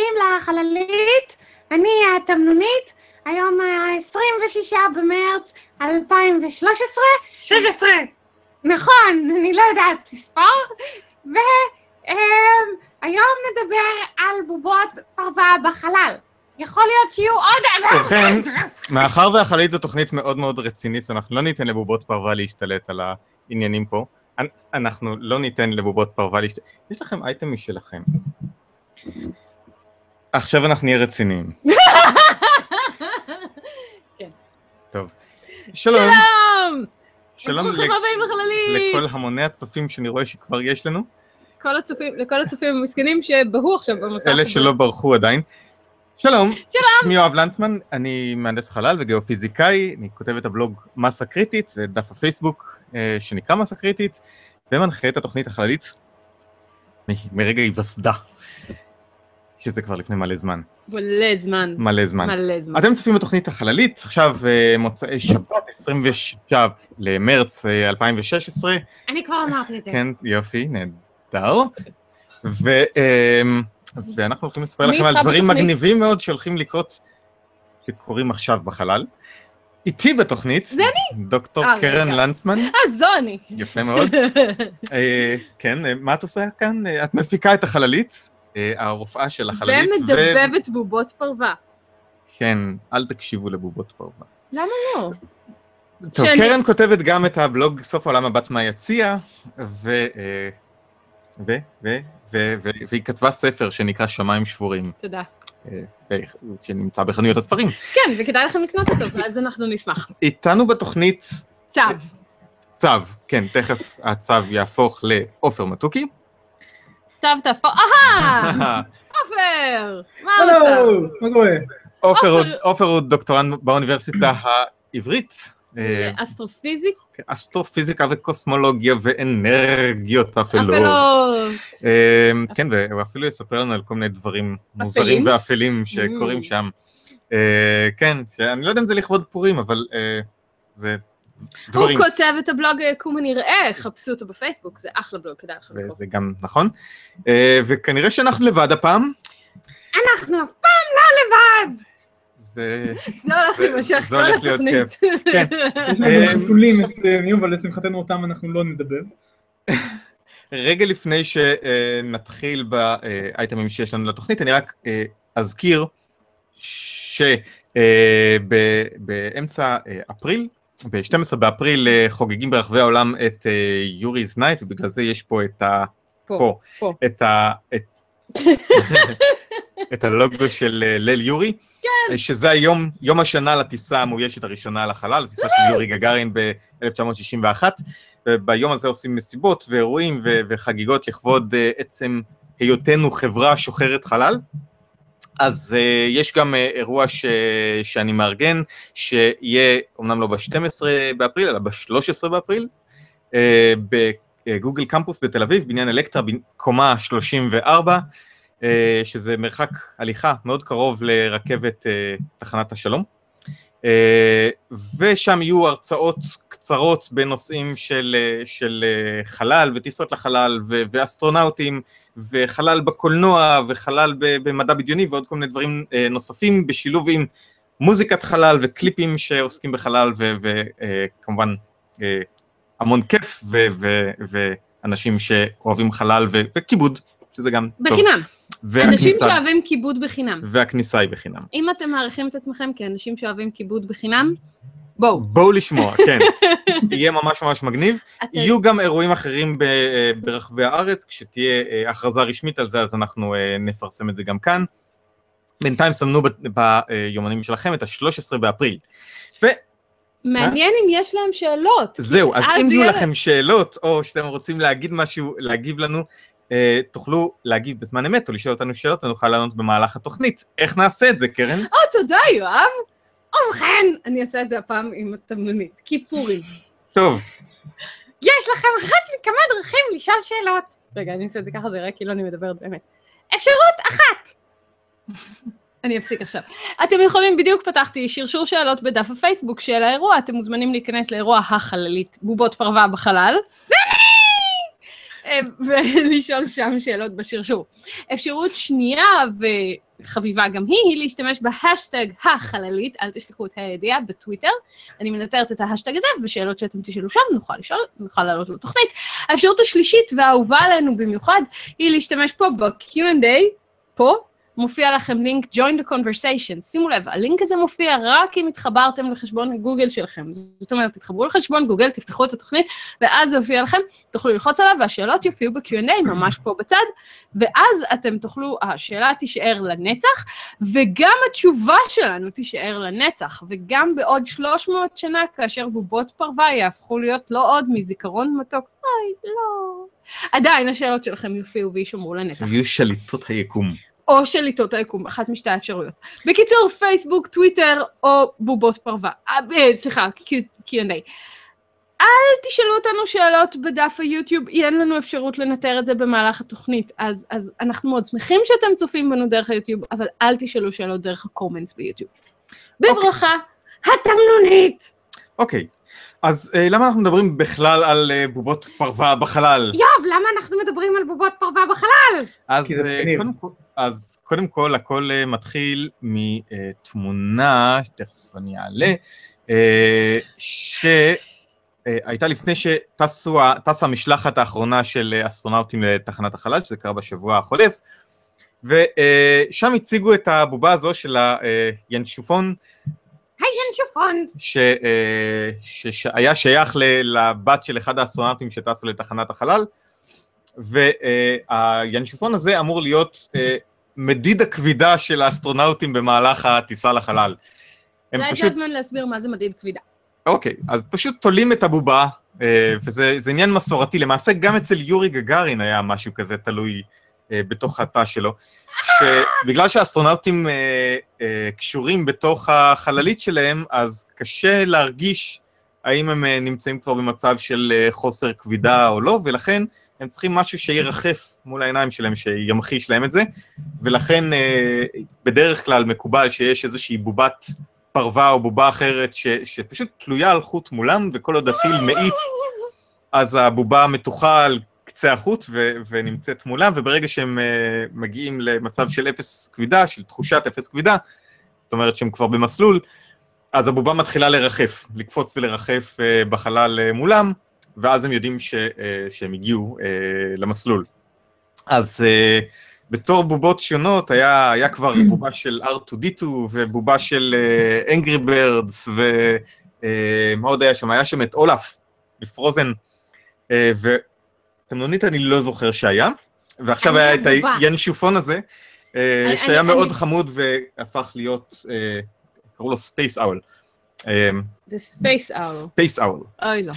הבאים לחללית. אני התמנונית, היום ה-26 במרץ 2013. 16! נכון, אני לא יודעת לספור. והיום נדבר על בובות פרווה בחלל. יכול להיות שיהיו עוד... ובכן, מאחר והחללית זו תוכנית מאוד מאוד רצינית, אנחנו לא ניתן לבובות פרווה להשתלט על העניינים פה. אנ- אנחנו לא ניתן לבובות פרווה להשתלט... יש לכם אייטם משלכם. עכשיו אנחנו נהיה רציניים. כן. טוב. שלום. שלום! שלום ברוכים ל- הבאים לחללית! לכל המוני הצופים שאני רואה שכבר יש לנו, כל הצופים, לכל הצופים המסכנים שבהו עכשיו במסך אלה. שלא ברחו עדיין. שלום, שלום. שמי יואב לנצמן, אני מהנדס חלל וגיאופיזיקאי, אני כותב את הבלוג מסה קריטית ודף הפייסבוק אה, שנקרא מסה קריטית, ומנחה את התוכנית החללית מ- מרגע היווסדה, שזה כבר לפני מלא זמן, מלא זמן. מלא זמן. מלא זמן. אתם צופים בתוכנית החללית, עכשיו אה, מוצאי שבת, 26 למרץ אה, 2016, אני כבר אמרתי את זה. כן, יופי, נהדר. ו, ואנחנו הולכים לספר לכם על דברים? מגניבים מאוד שהולכים לקרות, שקורים עכשיו בחלל. איתי בתוכנית, זה אני. דוקטור אה, קרן. לנצמן, אה, זו אני. יפה מאוד. אה, כן, אה, מה את עושה כאן? אה, את מפיקה את החללית, אה, הרופאה של החללית. ו- ומדבבת בובות פרווה. כן, אל תקשיבו לבובות פרווה. למה לא? טוב, שאני- קרן כותבת גם את הבלוג סוף העולם הבת מהיציע, ו... אה, ו... ו... ו... ו... והיא כתבה ספר שנקרא שמיים שבורים, תודה. אה, שנמצא בחנויות הספרים. כן, וכדאי לכם לקנות אותו, ואז אנחנו נשמח. איתנו בתוכנית צב. צב, כן, תכף הצב יהפוך לעופר מתוקי. צב תהפוך... אהה! עופר! מה המצב? מה קורה? עופר הוא- דוקטורנט באוניברסיטה העברית. אה, אסטרופיזיק? אסטרופיזיקה וקוסמולוגיה ואנרגיות אפלות. אפלות. אה, כן, והוא אפילו יספר לנו על כל מיני דברים מוזרים אפלים? ואפלים שקורים Mm. שם. אה, כן, אני לא יודע אם זה לכבוד פורים, אבל אה, זה הוא דברים, כותב את הבלוג אה, קום הנראה, חפשו אותו בפייסבוק, זה אחלה בלוג, כדאי לכם לקרוא. וזה גם נכון. אה, וכנראה שאנחנו לבד הפעם. אנחנו אף פעם לא לבד! זה... זה הולך להימשך זה כל התוכנית. כן. יש אה, לנו חתולים מסוימים, אבל לשמחתנו אותם אנחנו לא נדבר. רגע לפני שנתחיל באייטמים שיש לנו לתוכנית, אני רק אה, אזכיר שבאמצע אפריל, ב-12 באפריל אה, חוגגים ברחבי העולם את Yuri's Night, ובגלל זה יש פה את ה... פה, פה, פה. את ה... את- את הלוגו של אה, ליל יורי, כן. שזה היום, יום השנה לטיסה המאוישת הראשונה לחלל, הטיסה של יורי גגארין ב-1961, וביום הזה עושים מסיבות ואירועים ו- וחגיגות לכבוד אה, עצם היותנו חברה שוחרת חלל. אז uh, יש גם uh, אירוע ש... שאני מארגן, שיהיה אומנם לא ב-12 באפריל, אלא ב-13 באפריל, uh, בגוגל קמפוס בתל אביב, בניין אלקטרה, קומה 34, uh, שזה מרחק הליכה מאוד קרוב לרכבת uh, תחנת השלום. Uh, ושם יהיו הרצאות קצרות בנושאים של, uh, של uh, חלל וטיסות לחלל ו- ואסטרונאוטים וחלל בקולנוע וחלל במדע בדיוני ועוד כל מיני דברים נוספים בשילוב עם מוזיקת חלל וקליפים שעוסקים בחלל וכמובן uh, המון כיף ו- ו- ואנשים שאוהבים חלל ו- וכיבוד, שזה גם טוב. בחינם. אנשים שאוהבים כיבוד בחינם. והכניסה היא בחינם. אם אתם מעריכים את עצמכם כאנשים שאוהבים כיבוד בחינם, בואו. בואו לשמוע, כן. יהיה ממש ממש מגניב. יהיו גם אירועים אחרים ב- אה, ברחבי הארץ, כשתהיה אה, הכרזה רשמית על זה, אז אנחנו אה, נפרסם את זה גם כאן. בינתיים סמנו ביומנים שלכם את ה-13 באפריל. מעניין אם יש להם שאלות. זהו, אז אם יהיו לכם שאלות, או שאתם רוצים להגיד משהו, להגיב לנו, תוכלו להגיב בזמן אמת, או לשאול אותנו שאלות, ונוכל לענות במהלך התוכנית. איך נעשה את זה, קרן? או, תודה, יואב. ובכן, אני אעשה את זה הפעם עם התמנונית. כיפורים. טוב, יש לכם אחת מכמה דרכים לשאול שאלות. רגע, אני אעשה את זה ככה, זה יראה כאילו אני מדברת באמת. אפשרות אחת, אני אפסיק עכשיו. אתם יכולים, בדיוק פתחתי שרשור שאלות בדף הפייסבוק של האירוע, אתם מוזמנים להיכנס לאירוע החללית, בובות פרווה בחלל. זה אני! ולשאול שם שאלות בשרשור. אפשרות שנייה, חביבה גם היא, היא להשתמש בהשטג החללית, אל תשכחו את הידיעה בטוויטר. אני מנטרת את ההשטג הזה, ושאלות שאתם תשאלו שם, נוכל לשאול, נוכל לעלות לתוכנית. האפשרות השלישית, והאהובה עלינו במיוחד, היא להשתמש פה ב-Q&A, פה, מופיע לכם לינק join the conversation. שימו לב, הלינק הזה מופיע רק אם התחברתם לחשבון גוגל שלכם. זאת אומרת, תתחברו לחשבון גוגל, תפתחו את התוכנית, ואז זה יופיע לכם, תוכלו ללחוץ עליו, והשאלות יופיעו ב-Q&A ממש פה בצד, ואז אתם תוכלו, השאלה תישאר לנצח, וגם התשובה שלנו תישאר לנצח, וגם בעוד 300 שנה, כאשר בובות פרווה יהפכו להיות לא עוד מזיכרון מתוק, אוי, לא. עדיין השאלות שלכם יופיעו ויישמרו לנצח. יהיו שליטות היקום. או שליטות היקום, אחת משתי האפשרויות. בקיצור, פייסבוק, טוויטר או בובות פרווה. אה, אה, סליחה, Q&A. אל תשאלו אותנו שאלות בדף היוטיוב, אין לנו אפשרות לנטר את זה במהלך התוכנית, אז, אז אנחנו מאוד שמחים שאתם צופים בנו דרך היוטיוב, אבל אל תשאלו שאלות דרך הקומנטס ביוטיוב. בברכה, התמנונית! אוקיי, אז אה, למה אנחנו מדברים בכלל על אה, בובות פרווה בחלל? יואב, למה אנחנו מדברים על בובות פרווה בחלל? אז אה. קודם כל, אז קודם כל, הכל אה, מתחיל מתמונה, תכף אני אעלה, אה, שהייתה לפני שטסו ה- טסה המשלחת האחרונה של אה, אסטרונאוטים לתחנת החלל, שזה קרה בשבוע החולף, ושם הציגו את הבובה הזו של הינשופון, הינשופון. ש- אה, שהיה שייך לבת של אחד האסטרונאוטים שטסו לתחנת החלל, והינשופון הזה אמור להיות אה, מדיד הכבידה של האסטרונאוטים במהלך הטיסה לחלל. הם אולי זה פשוט, הזמן להסביר מה זה מדיד כבידה. אוקיי, אז פשוט תולים את הבובה, אה, וזה זה עניין מסורתי, למעשה גם אצל יורי גגארין היה משהו כזה תלוי בתוך התא שלו, שבגלל שהאסטרונאוטים אה, אה, קשורים בתוך החללית שלהם, אז קשה להרגיש האם הם אה, נמצאים כבר במצב של אה, חוסר כבידה או לא, ולכן הם צריכים משהו שירחף מול העיניים שלהם, שימחיש להם את זה, ולכן אה, בדרך כלל מקובל שיש איזושהי בובת פרווה או בובה אחרת ש, שפשוט תלויה על חוט מולם, וכל עוד הטיל מאיץ, אז הבובה מתוחה על קצה החוט ו, ונמצאת מולם, וברגע שהם uh, מגיעים למצב של אפס כבידה, של תחושת אפס כבידה, זאת אומרת שהם כבר במסלול, אז הבובה מתחילה לרחף, לקפוץ ולרחף uh, בחלל uh, מולם, ואז הם יודעים ש, uh, שהם הגיעו uh, למסלול. אז uh, בתור בובות שונות, היה, היה כבר בובה של R2D2 ובובה של uh, Angry Birds, ומה עוד היה שם? היה שם את אולף בפרוזן, uh, ותמנונית אני לא זוכר שהיה, ועכשיו היה את. הינשופון הזה, אני- שהיה מאוד חמוד והפך להיות, אה, קראו לו Space Owl. The Space Owl. Space Owl. אוי לא.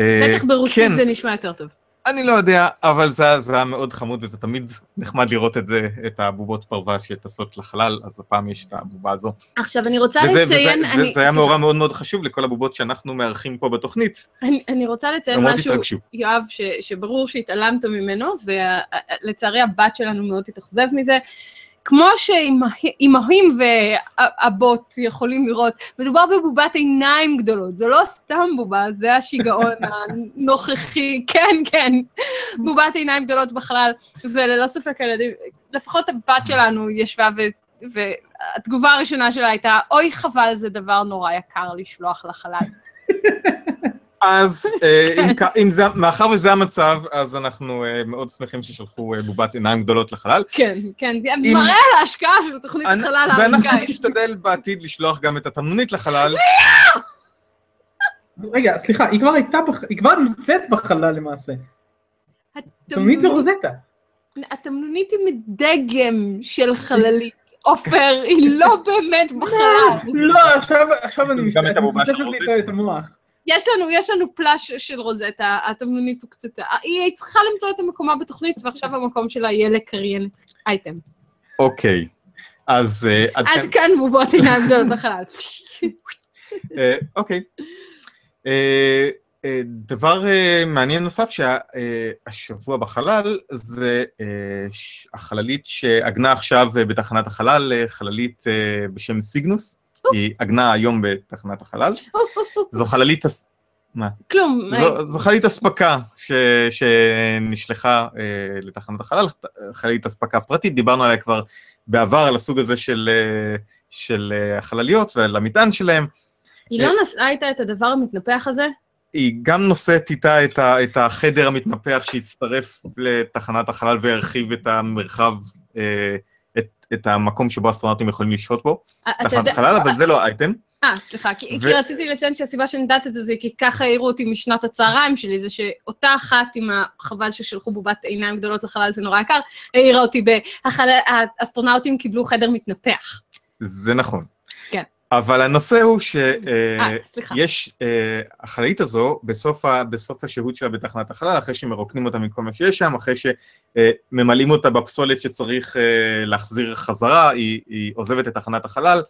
אה, בטח ברוסית כן, זה נשמע יותר טוב. אני לא יודע, אבל זה, זה היה מאוד חמוד, וזה תמיד נחמד לראות את זה, את הבובות פרווה שטסות לחלל, אז הפעם יש את הבובה הזו. עכשיו, אני רוצה וזה, לציין... וזה, אני- וזה היה. מאורע מאוד מאוד חשוב לכל הבובות שאנחנו מארחים פה בתוכנית. אני, אני רוצה לציין משהו, התרגשו. יואב, ש, שברור שהתעלמת ממנו, ולצערי הבת שלנו מאוד תתאכזב מזה. כמו שאימהים ואבות יכולים לראות, מדובר בבובת עיניים גדולות, זו לא סתם בובה, זה השיגעון הנוכחי, כן, כן, בובת עיניים גדולות בחלל, וללא ספק הילדים, לפחות הבת שלנו ישבה ו... והתגובה הראשונה שלה הייתה, אוי חבל, זה דבר נורא יקר לשלוח לחלל. אז אה, אם, זה, מאחר וזה המצב, אז אנחנו אה, מאוד שמחים ששלחו אה, בובת עיניים גדולות לחלל. כן, כן, זה אם- מראה על ההשקעה של תוכנית החלל ואנחנו האמריקאית. נשתדל בעתיד לשלוח גם את התמנונית לחלל. רגע, סליחה, היא כבר הייתה. היא כבר נמצאת בחלל למעשה. תמיד זה רוזטה. התמנונית היא מדגם של חללית. עופר, היא לא באמת בחלל. לא, עכשיו, עכשיו אני של לי. את המוח. יש לנו, יש לנו פלאש של רוזטה, התמנונית הוקצתה. היא צריכה למצוא את המקומה בתוכנית, ועכשיו המקום שלה יהיה לקריין את אייטם. אוקיי, אז אה, עד כאן. בובות עיניים גדולות בחלל. אוקיי. אה, אה, דבר מעניין נוסף שהשבוע בחלל זה החללית שעגנה עכשיו בתחנת החלל, חללית בשם סיגנוס, היא עגנה היום בתחנת החלל. זו חללית, מה? כלום. זו, זו חללית אספקה ש, שנשלחה אה, לתחנת החלל, חללית אספקה פרטית, דיברנו עליה כבר בעבר, על הסוג הזה של, אה, של אה, החלליות ועל המטען שלהם. היא לא נשאה איתה את הדבר המתנפח הזה? היא גם נושאת איתה את, ה, את החדר המתנפח שהצטרף לתחנת החלל והרחיב את המרחב, אה, את, המקום שבו אסטרונאוטים יכולים לשהות בו, אה, תחנת החלל, אבל זה לא האייטם. אה, סליחה, כי, רציתי לציין שהסיבה שאני יודעת את זה, זה כי ככה העירו אותי משנת הצהריים שלי, זה שאותה אחת עם החבל ששלחו בובת עיניים גדולות לחלל, זה נורא יקר, העירה אותי באסטרונאוטים קיבלו חדר מתנפח. זה נכון. כן. אבל הנושא הוא שיש, אה, סליחה. אה, החללית הזו, בסוף, ה, בסוף השהות שלה בתחנת החלל, אחרי שמרוקנים אותה מכל מה שיש שם, אחרי שממלאים אותה בפסולת שצריך אה, להחזיר חזרה, היא, היא עוזבת את תחנת החלל,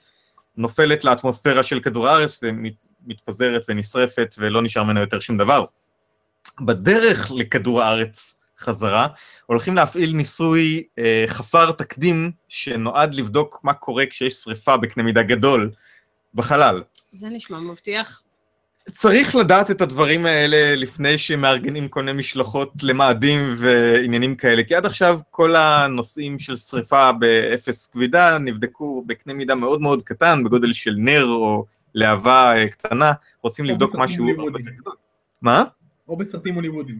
נופלת לאטמוספירה של כדור הארץ ומתפזרת ונשרפת ולא נשאר ממנה יותר שום דבר. בדרך לכדור הארץ חזרה, הולכים להפעיל ניסוי אה, חסר תקדים שנועד לבדוק מה קורה כשיש שריפה בקנה מידה גדול בחלל. זה נשמע מבטיח. צריך לדעת את הדברים האלה לפני שמארגנים כל מיני משלחות למאדים ועניינים כאלה, כי עד עכשיו כל הנושאים של שריפה באפס כבידה נבדקו בקנה מידה מאוד מאוד קטן, בגודל של נר או להבה אה, קטנה, רוצים או לבדוק בסרטים משהו הוליוודיים. יותר גדול. מה? או בסרטים הוליוודיים.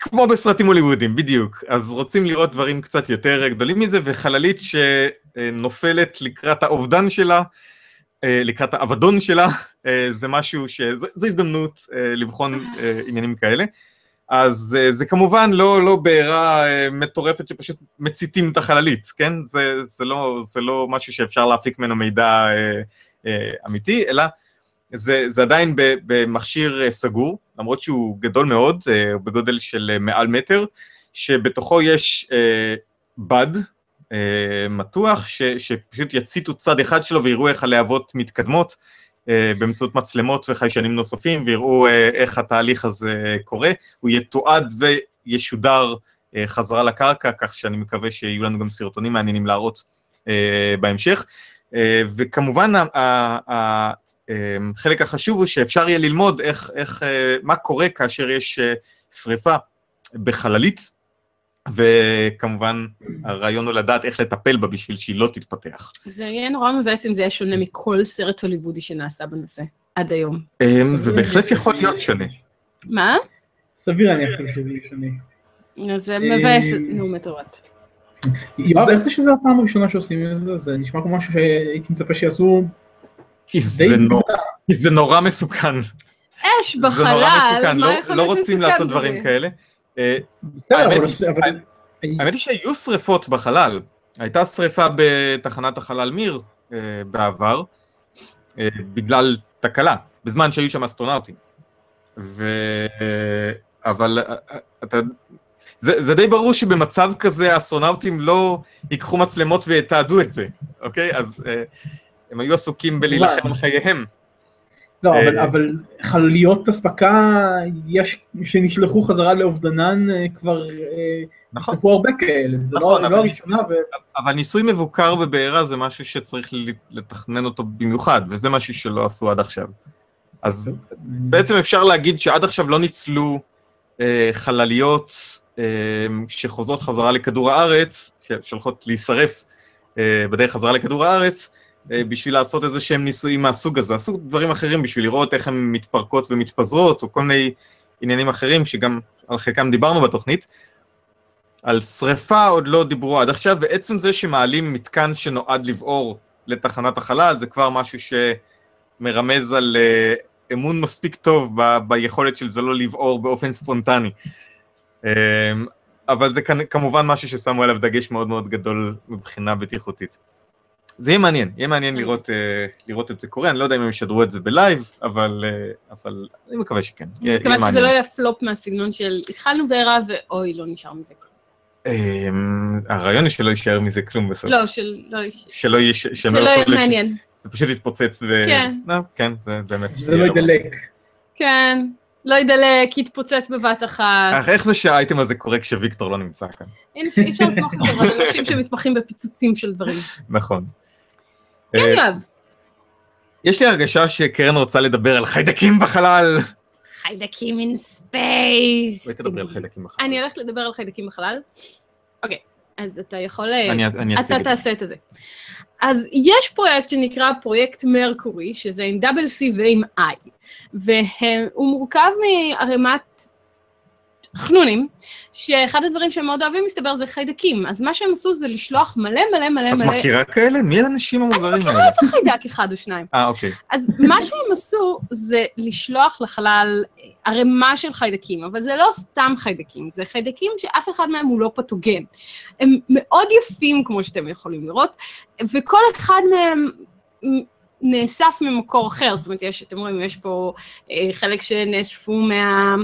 כמו בסרטים הוליוודיים, בדיוק. אז רוצים לראות דברים קצת יותר גדולים מזה, וחללית שנופלת לקראת האובדן שלה, אה, לקראת האבדון שלה, אה, זה משהו ש... זו הזדמנות אה, לבחון עניינים כאלה. אז זה כמובן לא, לא בעירה מטורפת שפשוט מציתים את החללית, כן? זה, זה, לא, זה לא משהו שאפשר להפיק ממנו מידע אמיתי, אלא זה, זה עדיין במכשיר סגור, למרות שהוא גדול מאוד, אה, הוא בגודל של אה, מעל מטר, שבתוכו יש אה, בד אה, מתוח, ש, שפשוט יציתו צד אחד שלו ויראו איך הלהבות מתקדמות אה, באמצעות מצלמות וחיישנים נוספים, ויראו אה, איך התהליך הזה קורה. הוא יתועד וישודר אה, חזרה לקרקע, כך שאני מקווה שיהיו לנו גם סרטונים מעניינים להראות אה, בהמשך. אה, וכמובן, החלק החשוב הוא שאפשר יהיה ללמוד איך, איך, אה, מה קורה כאשר יש אה, שריפה בחללית, וכמובן הרעיון הוא לדעת איך לטפל בה בשביל שהיא לא תתפתח. זה יהיה נורא מבאס אם זה יהיה שונה מכל סרט הוליוודי שנעשה בנושא עד היום. אמ, זה בהחלט יכול להיות שונה. מה? סביר להניח שזה יהיה שונה. אז זה מבאס, אה, נו, מטורט. יואב, זה- איך זה שזה הפעם הראשונה שעושים את זה? זה נשמע כמו משהו שהייתי מצפה שיעשו כי זה, נור... כי זה נורא מסוכן. אש זה נורא בחלל, מסוכן, מה לא, יכול לא להיות רוצים מסוכן לעשות בזה? דברים כאלה. אה, האמת. היא- אבל- האמת היא שהיו שריפות בחלל. הייתה שריפה בתחנת החלל מיר אה, בעבר, אה, בגלל תקלה, בזמן שהיו שם אסטרונאוטים. ו... אבל אתה... זה, זה די ברור שבמצב כזה האסטרונאוטים לא ייקחו מצלמות ויתעדו את זה, אוקיי? אז אה, הם היו עסוקים בלהילחם על חייהם. לא, אבל- אה, אבל חלליות אספקה יש שנשלחו חזרה לאובדנן אה, כבר אה, נכון. סיפרו הרבה כאלה, זה נכון, לא אבל- לא הראשונה, ו- אבל ניסוי מבוקר בבעירה זה משהו שצריך לתכנן אותו במיוחד, וזה משהו שלא עשו עד עכשיו. אז בעצם אפשר להגיד שעד עכשיו לא ניצלו אה, חלליות אה, שחוזרות חזרה לכדור הארץ, שהולכות להישרף אה, בדרך חזרה לכדור הארץ, בשביל לעשות איזה שהם ניסויים מהסוג הזה. עשו דברים אחרים בשביל לראות איך הן מתפרקות ומתפזרות, או כל מיני עניינים אחרים שגם על חלקם דיברנו בתוכנית. על שריפה עוד לא דיברו עד עכשיו, ועצם זה שמעלים מתקן שנועד לבעור לתחנת החלל, זה כבר משהו שמרמז על אה, אמון מספיק טוב ב- ביכולת של זה לא לבעור באופן ספונטני. אה, אבל זה כמובן משהו ששמו עליו דגש מאוד מאוד גדול מבחינה בטיחותית. זה יהיה מעניין, יהיה מעניין לראות, אה, לראות את זה קורה, אני לא יודע אם הם ישדרו את זה בלייב, אבל, אה, אבל אני מקווה שכן. יהיה- אני מקווה יהיה שזה מעניין. לא יהיה פלופ מהסגנון של התחלנו בעירה ואוי, לא נשאר מזה כלום. אמ, הרעיון הוא שלא יישאר מזה כלום בסוף. לא. לא, שלא שהם שלא לא יהיה לש- מעניין. זה פשוט יתפוצץ ו... כן. לא, כן, זה באמת... זה לא ידלק. כן, לא ידלק, יתפוצץ בבת אחת. אך איך זה שהאייטם הזה קורה כשוויקטור לא נמצא כאן? אי אפשר לסמוך על זה, אבל אנשים שמתמחים בפיצוצים של דברים. נכון. כן, אה, יואב. יש לי הרגשה שקרן רוצה לדבר על חיידקים בחלל. חיידקים in space. בואי תדברי על חיידקים בחלל. אני הולכת לדבר על חיידקים בחלל. אוקיי, אז אתה יכול... אה, אני אני אציג אתה את זה. תעשה את זה. אז יש פרויקט שנקרא פרויקט MERCCURI, שזה עם double C ועם I, והוא מורכב מערימת חנונים, שאחד הדברים שהם מאוד אוהבים, מסתבר, זה חיידקים. אז מה שהם עשו זה לשלוח מלא מלא מלא את מלא... מכירה כאלה? מי האנשים המוזרים האלה? איזה חיידק אחד או שניים. אה, אוקיי. אז מה שהם עשו זה לשלוח לחלל ערימה של חיידקים, אבל זה לא סתם חיידקים, זה חיידקים שאף אחד מהם הוא לא פתוגן. הם מאוד יפים, כמו שאתם יכולים לראות, וכל אחד מהם נאסף ממקור אחר, זאת אומרת, יש, אתם רואים, יש פה אה, חלק שנאספו מה...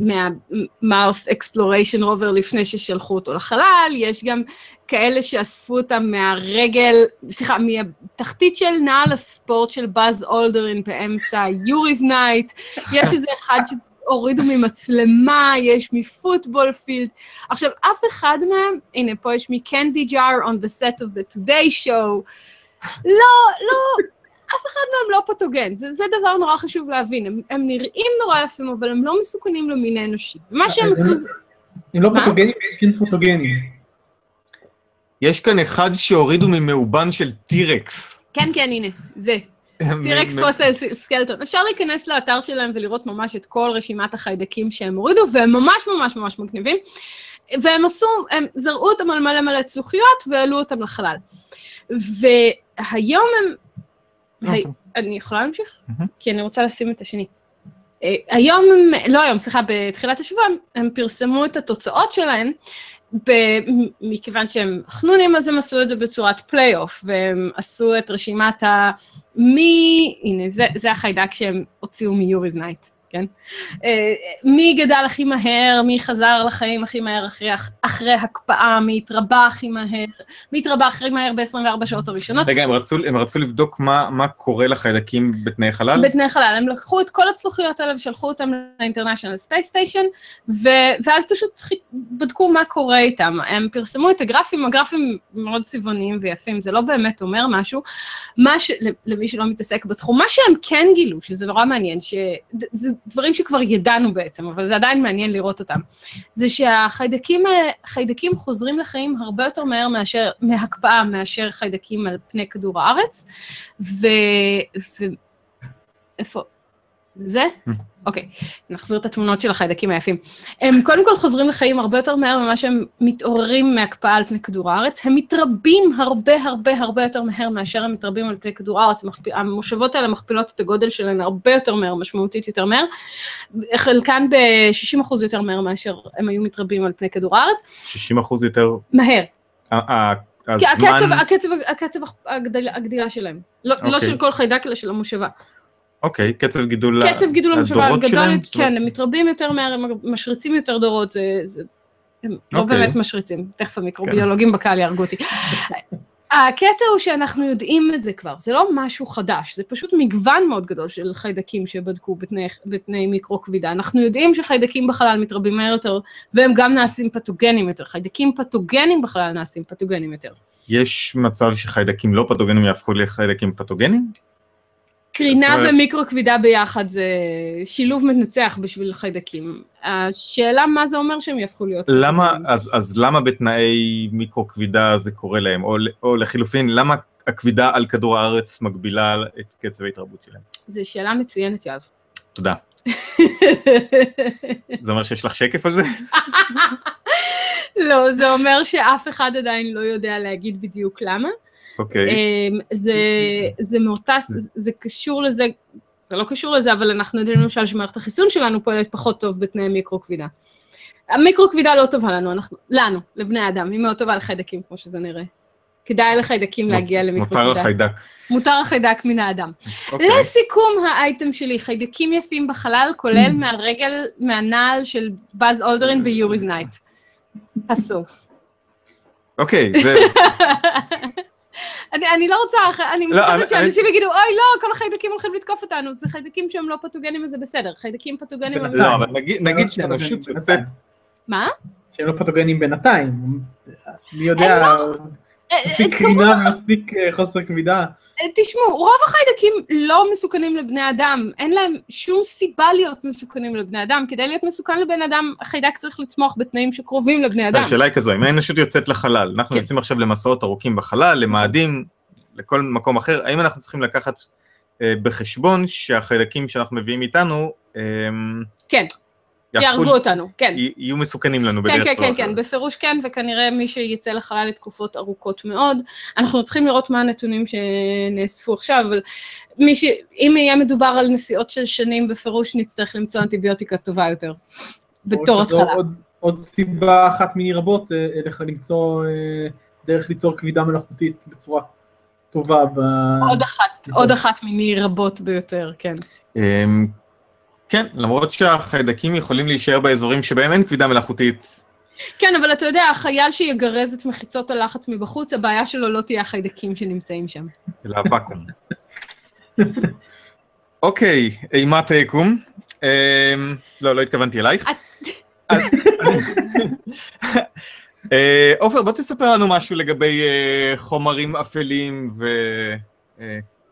מה Mars Exploration Rover לפני ששלחו אותו לחלל, יש גם כאלה שאספו אותם מהרגל, סליחה, מהתחתית של נעל הספורט של באז אולדרין באמצע Yuri's Night, יש איזה אחד שהורידו ממצלמה, יש מפוטבול פילד. עכשיו, אף אחד מהם, הנה, פה יש מקנדי ג'אר on the set of the today show, לא, לא, אף אחד מהם לא פתוגן, זה, זה דבר נורא חשוב להבין, הם, הם נראים נורא יפים, אבל הם לא מסוכנים למין האנושי. מה שהם עשו זה... הם לא? פתוגנים, הם כן פוטוגנים. יש כאן אחד שהורידו ממאובן של טירקס. כן, כן, הנה, זה. טירקס פוסל סקלטון. אפשר להיכנס לאתר שלהם ולראות ממש את כל רשימת החיידקים שהם הורידו, והם ממש ממש ממש מגניבים. והם עשו, הם זרעו אותם על מלא מלא צלוחיות והעלו אותם לחלל. והיום הם... לא, הי- טוב. אני יכולה להמשיך? כי אני רוצה לשים את השני. אה, היום, לא היום, סליחה, בתחילת השבוע, הם פרסמו את התוצאות שלהם, מכיוון שהם חנונים, אז הם עשו את זה בצורת פלייאוף, והם עשו את רשימת ה... מי... הנה, זה, זה החיידק שהם הוציאו מ Yuri's Night, כן? אה, מי גדל הכי מהר, מי חזר לחיים הכי מהר אחרי, אחרי הקפאה, מי התרבה הכי מהר, מי התרבה הכי מהר ב-24 שעות הראשונות. רגע, הם רצו, הם רצו לבדוק מה, מה קורה לחיידקים בתנאי חלל? בתנאי חלל. הם לקחו את כל הצלוחיות האלה ושלחו אותם ל-International Space Station, ו- ואז פשוט בדקו מה קורה איתם. הם פרסמו את הגרפים, הגרפים מאוד צבעוניים ויפים, זה לא באמת אומר משהו. מה ש... למי שלא מתעסק בתחום, מה שהם כן גילו, שזה נורא מעניין, שזה דברים שכבר ידענו בעצם, אבל זה עדיין מעניין לראות אותם, זה שהחיידקים חיידקים חוזרים לחיים הרבה יותר מהר מאשר, מהקפאה מאשר חיידקים על פני כדור הארץ, ו... ו... איפה? זה? אוקיי, נחזיר את התמונות של החיידקים היפים. הם קודם כל חוזרים לחיים הרבה יותר מהר ממה שהם מתעוררים מהקפאה על פני כדור הארץ. הם מתרבים הרבה הרבה הרבה יותר מהר מאשר הם מתרבים על פני כדור הארץ. המושבות האלה מכפילות את הגודל שלהן הרבה יותר מהר, משמעותית יותר מהר. חלקן ב-60% יותר מהר מאשר הם היו מתרבים על פני כדור הארץ. 60 אחוז יותר, מהר. הקצב, הזמן, הקצב, הקצב הגדל, הגדילה שלהם. לא, לא אוקיי. של כל חיידק, אלא של המושבה. אוקיי, קצב גידול, קצב גידול המושבה גדול, שלהם? כן, הם מתרבים יותר מהר, הם משריצים יותר דורות, זה... זה הם לא אוקיי. באמת משריצים, תכף המיקרוביולוגים בקהל יהרגו אותי. הקטע הוא שאנחנו יודעים את זה כבר, זה לא משהו חדש, זה פשוט מגוון מאוד גדול של חיידקים שבדקו בתנאי, בתנאי מיקרו כבידה. אנחנו יודעים שחיידקים בחלל מתרבים מהר יותר, והם גם נעשים פתוגנים יותר. חיידקים פתוגנים בחלל נעשים פתוגנים יותר. יש מצב שחיידקים לא פתוגנים יהפכו לחיידקים פתוגנים? קרינה אומרת- ומיקרו כבידה ביחד זה שילוב מנצח בשביל חיידקים. השאלה מה זה אומר שהם יהפכו להיות... למה. אז, אז למה בתנאי מיקרו כבידה זה קורה להם? או, או לחילופין, למה הכבידה על כדור הארץ מגבילה את קצב ההתרבות שלהם? זו שאלה מצוינת, יואב. תודה. זה אומר שיש לך שקף על זה? לא, זה אומר שאף אחד עדיין לא יודע להגיד בדיוק למה. אוקיי. אמ, זה, זה מאותה, זה, זה קשור לזה, זה לא קשור לזה, אבל אנחנו יודעים למשל שמערכת החיסון שלנו פועלת פחות טוב בתנאי מיקרו כבידה. המיקרו כבידה לא טובה לנו, אנחנו, לנו, לבני האדם, היא מאוד טובה לחיידקים, כמו שזה נראה. כדאי לחיידקים להגיע למיקרו מותר. החיידק. מותר החיידק מן האדם. אוקיי. לסיכום האייטם שלי, חיידקים יפים בחלל, כולל מהרגל, מהנעל של באז אולדרין ב Yuri's Night. הסוף. אוקיי, זה... אני, אני לא רוצה, אני לא, אני- מפחדת שאנשים יגידו, אוי לא, כל החיידקים הולכים לתקוף אותנו, זה חיידקים שהם לא פתוגנים וזה בסדר, חיידקים פתוגנים... הם- לא, אבל נגיד- נגיד שהאנושות יוצאת... מה? שהם לא פתוגנים בינתיים. מי יודע, מספיק קרינה ומספיק אה, חוסר כבידה. אה, תשמעו, רוב החיידקים לא מסוכנים לבני אדם, אין להם שום סיבה להיות מסוכנים לבני אדם. כדי להיות מסוכן לבן אדם, החיידק צריך לצמוח בתנאים שקרובים לבני אדם. השאלה היא כזו, אם האנושות יוצאת לחלל, אנחנו כן. יוצאים עכשיו למסעות ארוכים בחלל, למאדים, לכל מקום אחר, האם אנחנו צריכים לקחת אה, בחשבון שהחיידקים שאנחנו מביאים איתנו, אה, כן, יהרגו אותנו, כן. י- יהיו מסוכנים לנו כן, בדרך כן, כן, כן, אחרת. בפירוש כן, וכנראה מי שיצא לחלל לתקופות ארוכות מאוד. אנחנו צריכים לראות מה הנתונים שנאספו עכשיו, אבל מי ש... אם יהיה מדובר על נסיעות של שנים, בפירוש נצטרך למצוא אנטיביוטיקה טובה יותר. בתור התחלה. עוד- עוד סיבה אחת מיני רבות, אה, איך למצוא אה, דרך ליצור כבידה מלאכותית בצורה טובה. ב- עוד אחת, עוד אחת מיני רבות ביותר, כן. כן, למרות שהחיידקים יכולים להישאר באזורים שבהם אין כבידה מלאכותית, כן, אבל אתה יודע, החייל שיגרז את מחיצות הלחץ מבחוץ, הבעיה שלו לא תהיה החיידקים שנמצאים שם. אלא הוואקום. אוקיי, אימת היקום. אמ, לא, לא התכוונתי אלייך. אה, עופר, בוא תספר לנו משהו לגבי אה, חומרים אפלים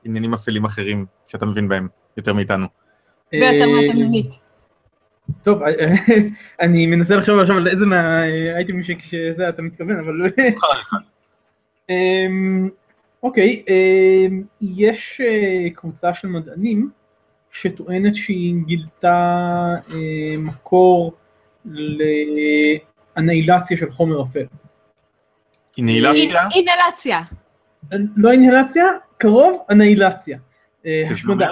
ועניינים אפלים אחרים שאתה מבין בהם יותר מאיתנו. ויותר אה. טוב, אה, אה, אני מנסה לחשוב עכשיו על איזה מהאייטמים שזה אתה מתכוון, אבל... אמ, אוקיי, אמ, יש קבוצה של מדענים שטוענת שהיא גילתה מקור לאנהילציה של חומר אפל. אינהילציה? אינהלציה. לא אינהלציה, קרוב, אנהילציה. השמדה.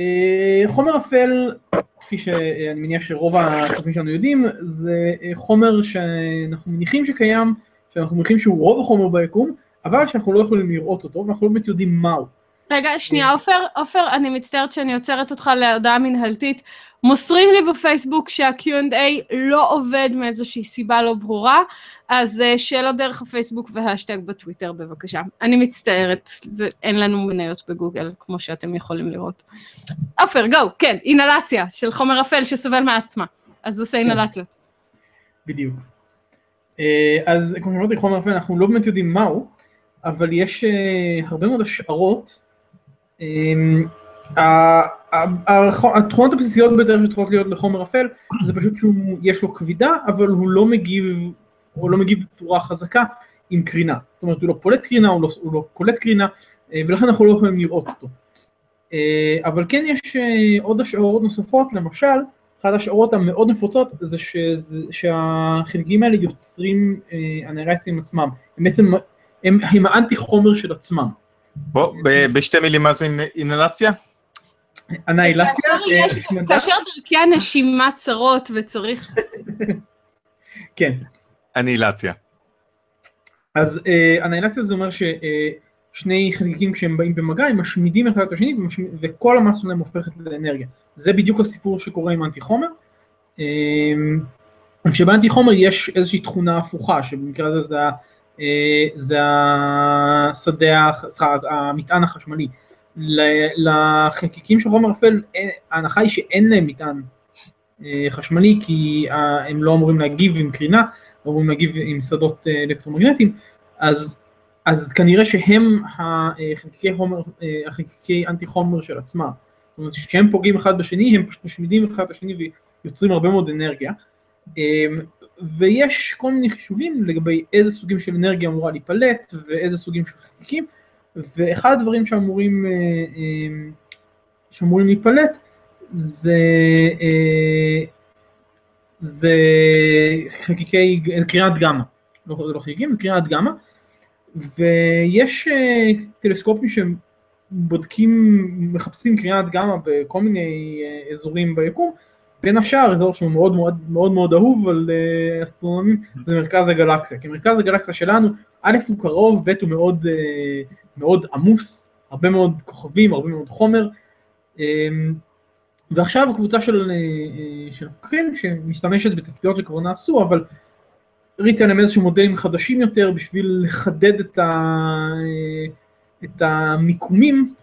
אה, חומר אפל, כפי שאני מניח שרוב הצופים שלנו יודעים, זה אה, חומר שאנחנו מניחים שקיים, שאנחנו מניחים שהוא רוב החומר ביקום, אבל שאנחנו לא יכולים לראות אותו, ואנחנו לא באמת יודעים מהו. רגע, שנייה, עופר, עופר, אני מצטערת שאני עוצרת אותך להודעה מנהלתית. מוסרים לי בפייסבוק שה-Q&A לא עובד מאיזושהי סיבה לא ברורה, אז uh, שאלות דרך הפייסבוק והשטג בטוויטר בבקשה. אני מצטערת, זה, אין לנו מניות בגוגל, כמו שאתם יכולים לראות. עופר, גו, כן, אינהלציה של חומר אפל שסובל מאסתמה. אז הוא עושה אינהלציות. בדיוק. אה, אז כמו שאמרתי, חומר אפל, אנחנו לא באמת יודעים מהו, אבל יש אה, הרבה מאוד השערות. התכונות הבסיסיות ביותר שצריכות להיות לחומר אפל, זה פשוט שיש לו כבידה, אבל הוא לא מגיב, הוא לא מגיב בצורה חזקה עם קרינה. זאת אומרת, הוא לא פולט קרינה, הוא לא, הוא לא קולט קרינה, אה, ולכן אנחנו לא יכולים לראות אותו. אה, אבל כן יש אה, עוד השערות נוספות, למשל, אחת ההשערות המאוד נפוצות זה שזה, שהחלקיקים האלה יוצרים אנרציה עם עצמם. הם בעצם, הם, הם האנטי חומר של עצמם. בוא, בשתי מילים מה זה אינ- אינהלציה? אנאילציה, כאשר אה, כאשר דרכי הנשימה צרות וצריך... כן. אנהילציה. אז אה, אנאילציה זה אומר ששני חלקיקים כשהם באים במגע הם משמידים אחד את השני וכל המסה שלהם הופכת לאנרגיה. זה בדיוק הסיפור שקורה עם אנטי חומר. אה, כשבאנטי חומר יש איזושהי תכונה הפוכה שבמקרה הזה זה, אה, השדה, המטען החשמלי. לחלקיקים של חומר אפל ההנחה היא שאין להם מטען אה, חשמלי כי אה, הם לא אמורים להגיב עם קרינה, לא אמורים להגיב עם שדות אה, אלקטרומגנטיים, אז, אז כנראה שהם החלקיקי חומר, החלקיקי אנטי חומר של עצמם. זאת אומרת שכשהם פוגעים אחד בשני הם פשוט משמידים אחד את השני ויוצרים הרבה מאוד אנרגיה. ויש כל מיני חישובים לגבי איזה סוגים של אנרגיה אמורה להיפלט ואיזה סוגים של חלקיקים, ואחד הדברים שאמורים, אה, אה, שאמורים להיפלט זה, אה, זה חלקיקי, קרינת גמא, לא, לא חלקיקים, זה קרינת גמא, ויש טלסקופים שבודקים, מחפשים קרינת גמא בכל מיני אזורים ביקום, בין השאר אזור שהוא מאוד מאוד מאוד, מאוד אהוב על אסטרונומים זה מרכז הגלקסיה, כי מרכז הגלקסיה שלנו, א' הוא קרוב, ב' הוא מאוד, מאוד עמוס, הרבה מאוד כוכבים, הרבה מאוד חומר, אה, ועכשיו הקבוצה של, אה, אה, של חוקרים שמשתמשת בתצפיות שכבר נעשו, אבל הריצה להם איזשהם מודלים חדשים יותר בשביל לחדד את, ה, אה, את המיקומים,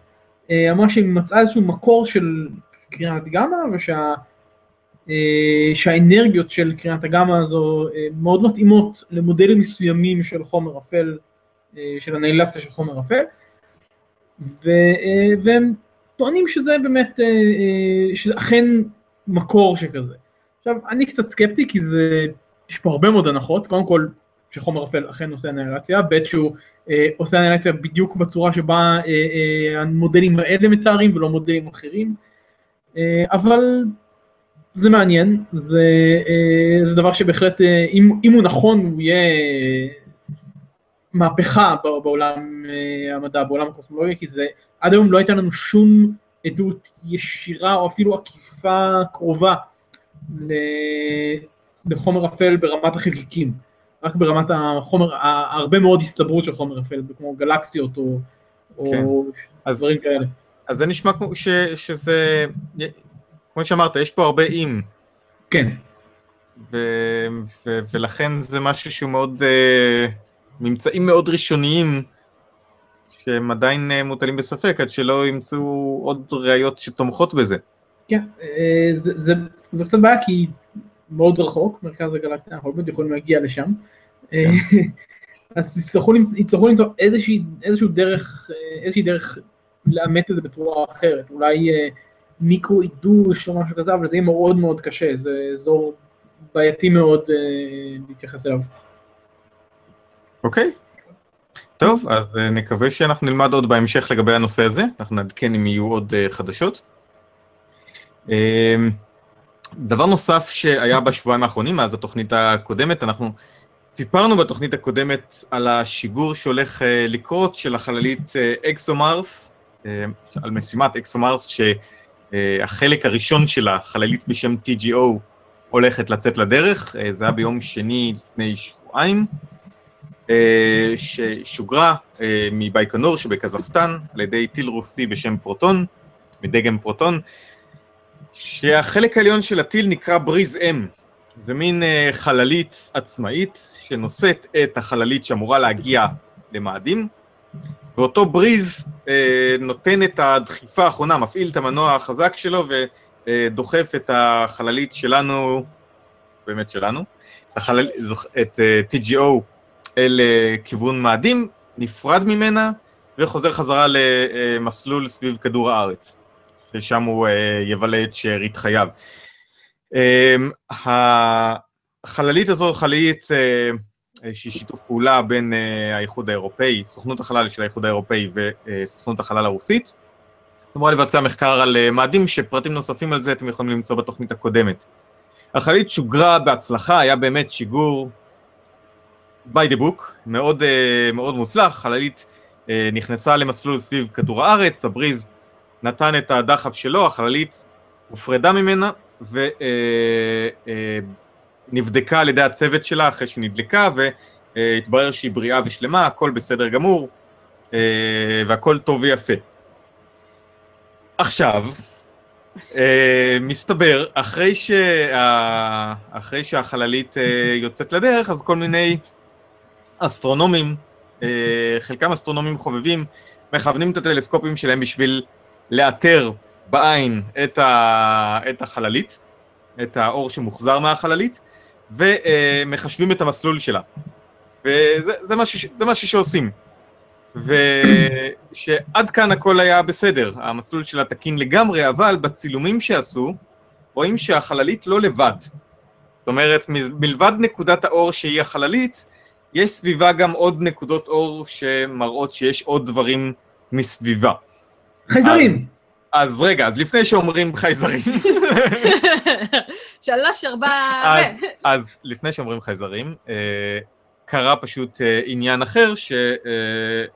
אמרה שהיא מצאה איזשהו מקור של קרינת גמא, ושה... של קרינת הגמא הזו מאוד מתאימות למודלים מסוימים של חומר אפל, של הנאילציה של חומר אפל, ו, אה, והם טוענים שזה באמת, אה, אה, שזה אכן מקור שכזה. עכשיו, אני קצת סקפטי כי זה, יש פה הרבה מאוד הנחות, קודם כל שחומר אפל אכן עושה אנלציה, ב' שהוא אה, עושה אנלציה בדיוק בצורה שבה אה, אה, המודלים האלה מתארים ולא מודלים אחרים, אה, אבל זה מעניין, זה, אה, זה דבר שבהחלט, אה, אם, אם הוא נכון, הוא יהיה מהפכה בעולם אה, המדע, בעולם הקוסמולוגיה, כי זה, עד היום לא הייתה לנו שום עדות ישירה או אפילו עקיפה קרובה לחומר אפל ברמת החלקיקים, רק ברמת החומר, הרבה מאוד הסתברות של חומר אפל, כמו גלקסיות או, כן. או אז- דברים כאלה. אז זה נשמע כמו ש, שזה, כמו שאמרת, יש פה הרבה אם, כן, ו, ו, ולכן זה משהו שהוא מאוד, אה, ממצאים מאוד ראשוניים, שהם עדיין אה, מוטלים בספק, עד שלא ימצאו עוד ראיות שתומכות בזה. כן, אה, זה, זה, זה קצת בעיה כי מאוד רחוק, מרכז הגלקסיה, אנחנו באמת יכולים להגיע לשם. אה, אז יצטרכו יצטרכו למצוא איזושהי, איזשהו דרך, איזושהי דרך לאמת את זה בצורה אחרת. אולי מיקרו עידוש או משהו כזה, אבל זה יהיה מאוד מאוד קשה, זה אזור בעייתי מאוד להתייחס אליו. אוקיי? טוב, אז אה, נקווה שאנחנו נלמד עוד בהמשך לגבי הנושא הזה, אנחנו נעדכן אם יהיו עוד אה, חדשות. אה, דבר נוסף שהיה בשבועיים האחרונים, מאז התוכנית הקודמת, אנחנו סיפרנו בתוכנית הקודמת על השיגור שהולך אה, לקרות של החללית ExoMars, אה, על משימת ExoMars, שהחלק הראשון שלה, חללית בשם TGO, הולכת לצאת לדרך, זה היה ביום שני לפני שבועיים. אה, ששוגרה אה, מבייקונור שבקזחסטן על ידי טיל רוסי בשם פרוטון, מדגם פרוטון, שהחלק העליון של הטיל נקרא Breeze M. זה מין אה, חללית עצמאית שנושאת את החללית שאמורה להגיע למאדים, ואותו בריז נותן את הדחיפה האחרונה, מפעיל את המנוע החזק שלו ודוחף את החללית שלנו, באמת שלנו, את, TGO אל אה, כיוון מאדים, נפרד ממנה וחוזר חזרה למסלול סביב כדור הארץ, ששם הוא אה, יבלה את שארית חייו. אה, החללית הזו חללית שהיא שיתוף פעולה בין האיחוד האירופאי, סוכנות החלל של האיחוד האירופאי וסוכנות החלל הרוסית. אמורה לבצע מחקר על מאדים, שפרטים נוספים על זה אתם יכולים למצוא בתוכנית הקודמת. החללית שוגרה בהצלחה, היה באמת שיגור by the book, מאוד, uh, מאוד מוצלח, חללית uh, נכנסה למסלול סביב כדור הארץ, הבריז נתן את הדחף שלו, החללית הופרדה ממנה ונבדקה על ידי הצוות שלה אחרי שהיא נדלקה והתברר שהיא בריאה ושלמה, הכל בסדר גמור והכל טוב ויפה. עכשיו, מסתבר, אחרי, שה... אחרי שהחללית יוצאת לדרך, אז כל מיני אסטרונומים, אה, חלקם אסטרונומים חובבים, מכוונים את הטלסקופים שלהם בשביל לאתר בעין את, ה, את החללית, את האור שמוחזר מהחללית, ומחשבים את המסלול שלה. וזה זה משהו, זה משהו שעושים. ושעד כאן הכל היה בסדר, המסלול שלה תקין לגמרי, אבל בצילומים שעשו, רואים שהחללית לא לבד. זאת אומרת, מלבד נקודת האור שהיא החללית, יש סביבה גם עוד נקודות אור שמראות שיש עוד דברים מסביבה. חייזרים! אז, אז רגע, אז לפני שאומרים חייזרים, שלוש, ארבע... אז, אז לפני שאומרים חייזרים, אה, קרה פשוט אה, עניין אחר שאולי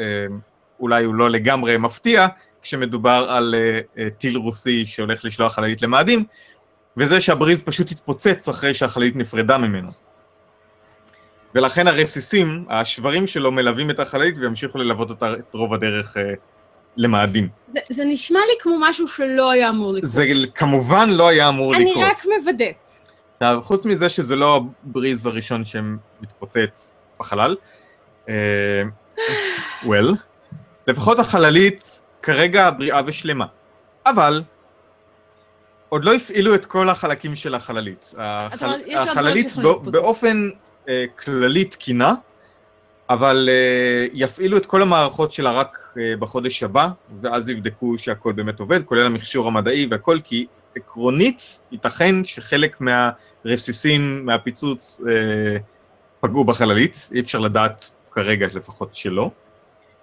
אה, אה, הוא לא לגמרי מפתיע, כשמדובר על אה, אה, טיל רוסי שהולך לשלוח חללית למאדים, וזה שהבריז פשוט התפוצץ אחרי שהחללית נפרדה ממנו. ולכן הרסיסים, השברים שלו מלווים את החללית וימשיכו ללוות אותה את רוב הדרך אה, למאדים. זה, זה נשמע לי כמו משהו שלא היה אמור לקרות. זה כמובן לא היה אמור אני לקרות. רק מוודאת. עכשיו, חוץ מזה שזה לא הבריז הראשון שמתפוצץ בחלל, אה, well, לפחות החללית כרגע בריאה ושלמה. אבל עוד לא הפעילו את כל החלקים של החללית. החל... החללית בא... באופן אה, כללי תקינה, אבל אה, יפעילו את כל המערכות שלה רק אה, בחודש הבא, ואז יבדקו שהכל באמת עובד, כולל המכשור המדעי והכל, כי עקרונית ייתכן שחלק מהרסיסים מהפיצוץ אה, פגעו בחללית, אי אפשר לדעת כרגע לפחות שלא.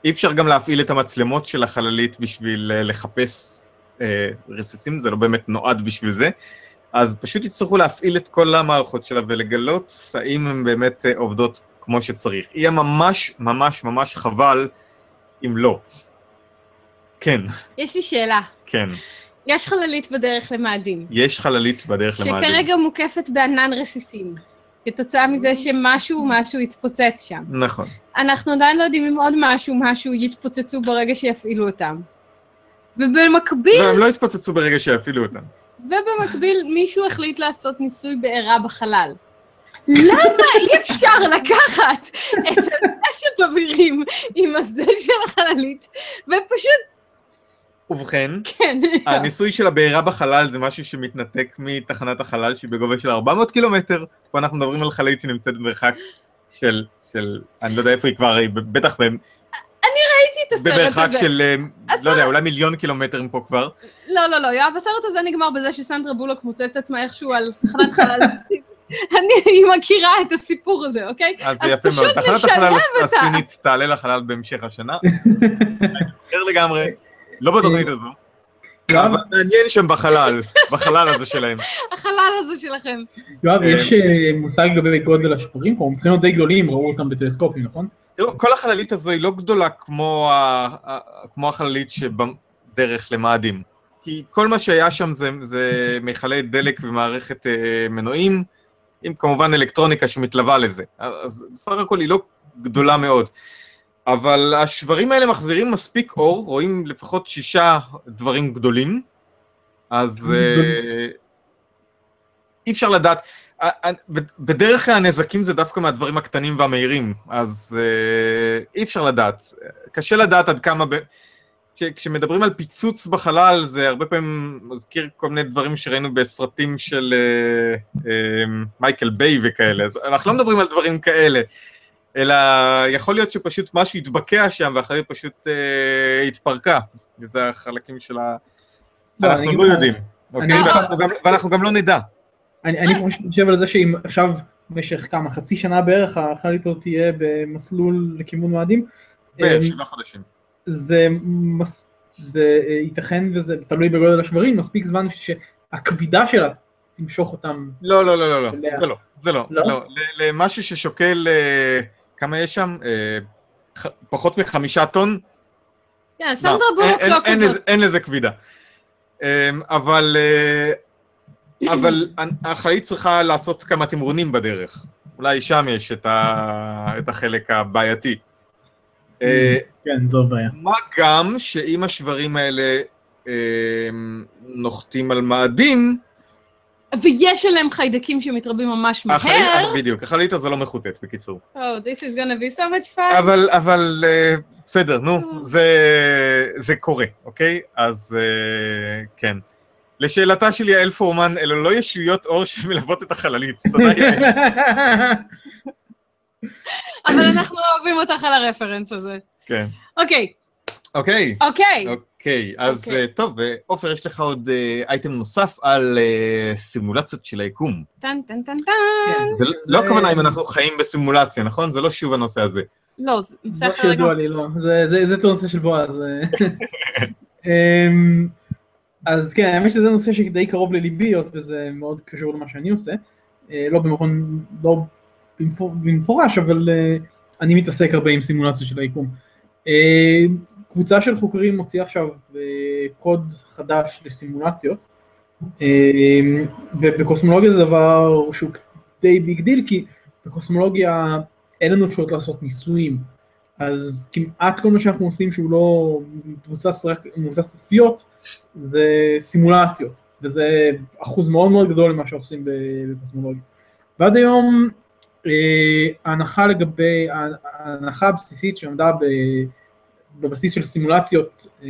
אי אפשר גם להפעיל את המצלמות של החללית בשביל אה, לחפש אה, רסיסים, זה לא באמת נועד בשביל זה. אז פשוט יצטרכו להפעיל את כל המערכות שלה ולגלות האם הן באמת אה, עובדות כמו שצריך. יהיה ממש ממש ממש חבל אם לא. כן, יש לי שאלה. כן. יש חללית בדרך למאדים, יש חללית בדרך למאדים. שכרגע מוקפת בענן רסיסים, כתוצאה מזה שמשהו, משהו יתפוצץ שם. נכון. אנחנו עדיין לא יודעים אם עוד משהו, משהו יתפוצצו ברגע שיפעילו אותם. ובמקביל, לא, הם לא יתפוצצו ברגע שיפעילו אותם. ובמקביל מישהו החליט לעשות ניסוי בעירה בחלל. למה אי אפשר לקחת את הזה שבאווירים עם הזה של החללית, ופשוט, ובכן, כן, הניסוי של הבעירה בחלל זה משהו שמתנתק מתחנת החלל שהיא בגובה של 400 קילומטר. פה אנחנו מדברים על חללית שנמצאת במרחק של, של, אני לא יודע איפה היא כבר, היא בטח ב- ראיתי את הסרט במרחק הזה. של, אה, הסרט- לא יודע, אולי מיליון קילומטרים פה כבר. לא, לא, לא, יואב, הסרט הזה נגמר בזה שסנדרה בולוק מוצאת את עצמה איכשהו על תחנת חלל. אני היא מכירה את הסיפור הזה, אוקיי? אז יפה מאוד. תחנת החלל. הסינית תעלה לחלל בהמשך השנה. אחר לגמרי, לא בתוכנית הזו. יואב, אבל מעניין שם בחלל, בחלל הזה שלהם. החלל הזה שלכם. יואב, אה, יש אה, מושג לגבי גודל השחורים פה? הם צריכים להיות די גדולים, ראו אותם בטלסקופים, נכון? תראו, כל החללית הזו היא לא גדולה כמו, ה... ה- כמו החללית שבדרך למאדים. כי כל מה שהיה שם זה, זה מכלי דלק ומערכת אה, מנועים, עם כמובן אלקטרוניקה שמתלווה לזה. אז בסך הכל היא לא גדולה מאוד. אבל השברים האלה מחזירים מספיק אור, רואים לפחות שישה דברים גדולים, אז אה, אי אפשר לדעת. ה- ה- בדרך כלל הנזקים זה דווקא מהדברים הקטנים והמהירים, אז אה, אי אפשר לדעת. קשה לדעת עד כמה... ב... כש- כשמדברים על פיצוץ בחלל, זה הרבה פעמים מזכיר כל מיני דברים שראינו בסרטים של אה, אה, מייקל ביי וכאלה. אז אנחנו לא מדברים על דברים כאלה, אלא יכול להיות שפשוט משהו התבקע שם והחללית פשוט אה, התפרקה. וזה החלקים של ה... לא, אנחנו לא יודעים, אוקיי? ואנחנו גם- ואנחנו גם לא נדע. אני אני פשוט חושב על זה שאם עכשיו במשך כמה, חצי שנה בערך, החללית הזאת תהיה במסלול לכיוון מאדים, אה, בשבעה חודשים. זה, מס, זה אה, ייתכן וזה תלוי בגודל השברים, מספיק זמן שהכבידה שלה תמשוך אותם. לא, לא, לא, לא, לא. זה לא, זה לא, לא? לא. למשהו ששוקל, אה, כמה יש שם? אה, פחות מחמישה טון? כן, סנדרה לא, בולוק לא אין כזאת. אין לזה כבידה. אה, אבל אה, אבל החללית צריכה לעשות כמה תמרונים בדרך. אולי שם יש את ה- את החלק הבעייתי. אה, כן, זו בעיה. מה גם שאם השברים האלה אה, נוחתים על מאדים, ויש עליהם חיידקים שמתרבים ממש מהר. בדיוק, החללית הזו לא מחוטאת, בקיצור. Oh, this is gonna be so much fun. אבל, אבל, אה, בסדר, נו, זה, זה קורה, אוקיי? אז אה, כן. לשאלתה של יעל פורמן, אלו לא ישויות אור שמלוות את החללית. תודה, יעל. אבל אנחנו אוהבים אותך על הרפרנס הזה. כן. אוקיי, אוקיי, אוקיי. אוקיי, אז אוקיי. אה, טוב, אה, עופר, יש לך עוד אה, אייטם נוסף על סימולציות של היקום. טן טן טן טן. כן, זה לא הכוונה אם אנחנו חיים בסימולציה, נכון? זה לא שוב הנושא הזה. לא, זה נושא לא אחר לגמרי. שידוע לי, לא. זה- זה זה את הנושא של בועז. אז כן, האמת שזה נושא שדי קרוב לליבי, היות וזה מאוד קשור למה שאני עושה. אה, לא במכון, לא במפור- במפורש, אבל אה, אני מתעסק הרבה עם סימולציה של היקום. אה, קבוצה של חוקרים מוציאה עכשיו קוד חדש לסימולציות, ובקוסמולוגיה זה דבר שהוא די big deal, כי בקוסמולוגיה אין לנו אפשרות לעשות ניסויים, אז כמעט כל מה שאנחנו עושים שהוא לא מבוסס רק מבוסס תצפיות, זה סימולציות, וזה אחוז מאוד מאוד גדול ממה שאנחנו עושים בקוסמולוגיה. ועד היום אה, ההנחה לגבי, ההנחה הבסיסית שעמדה בבסיס של סימולציות אה,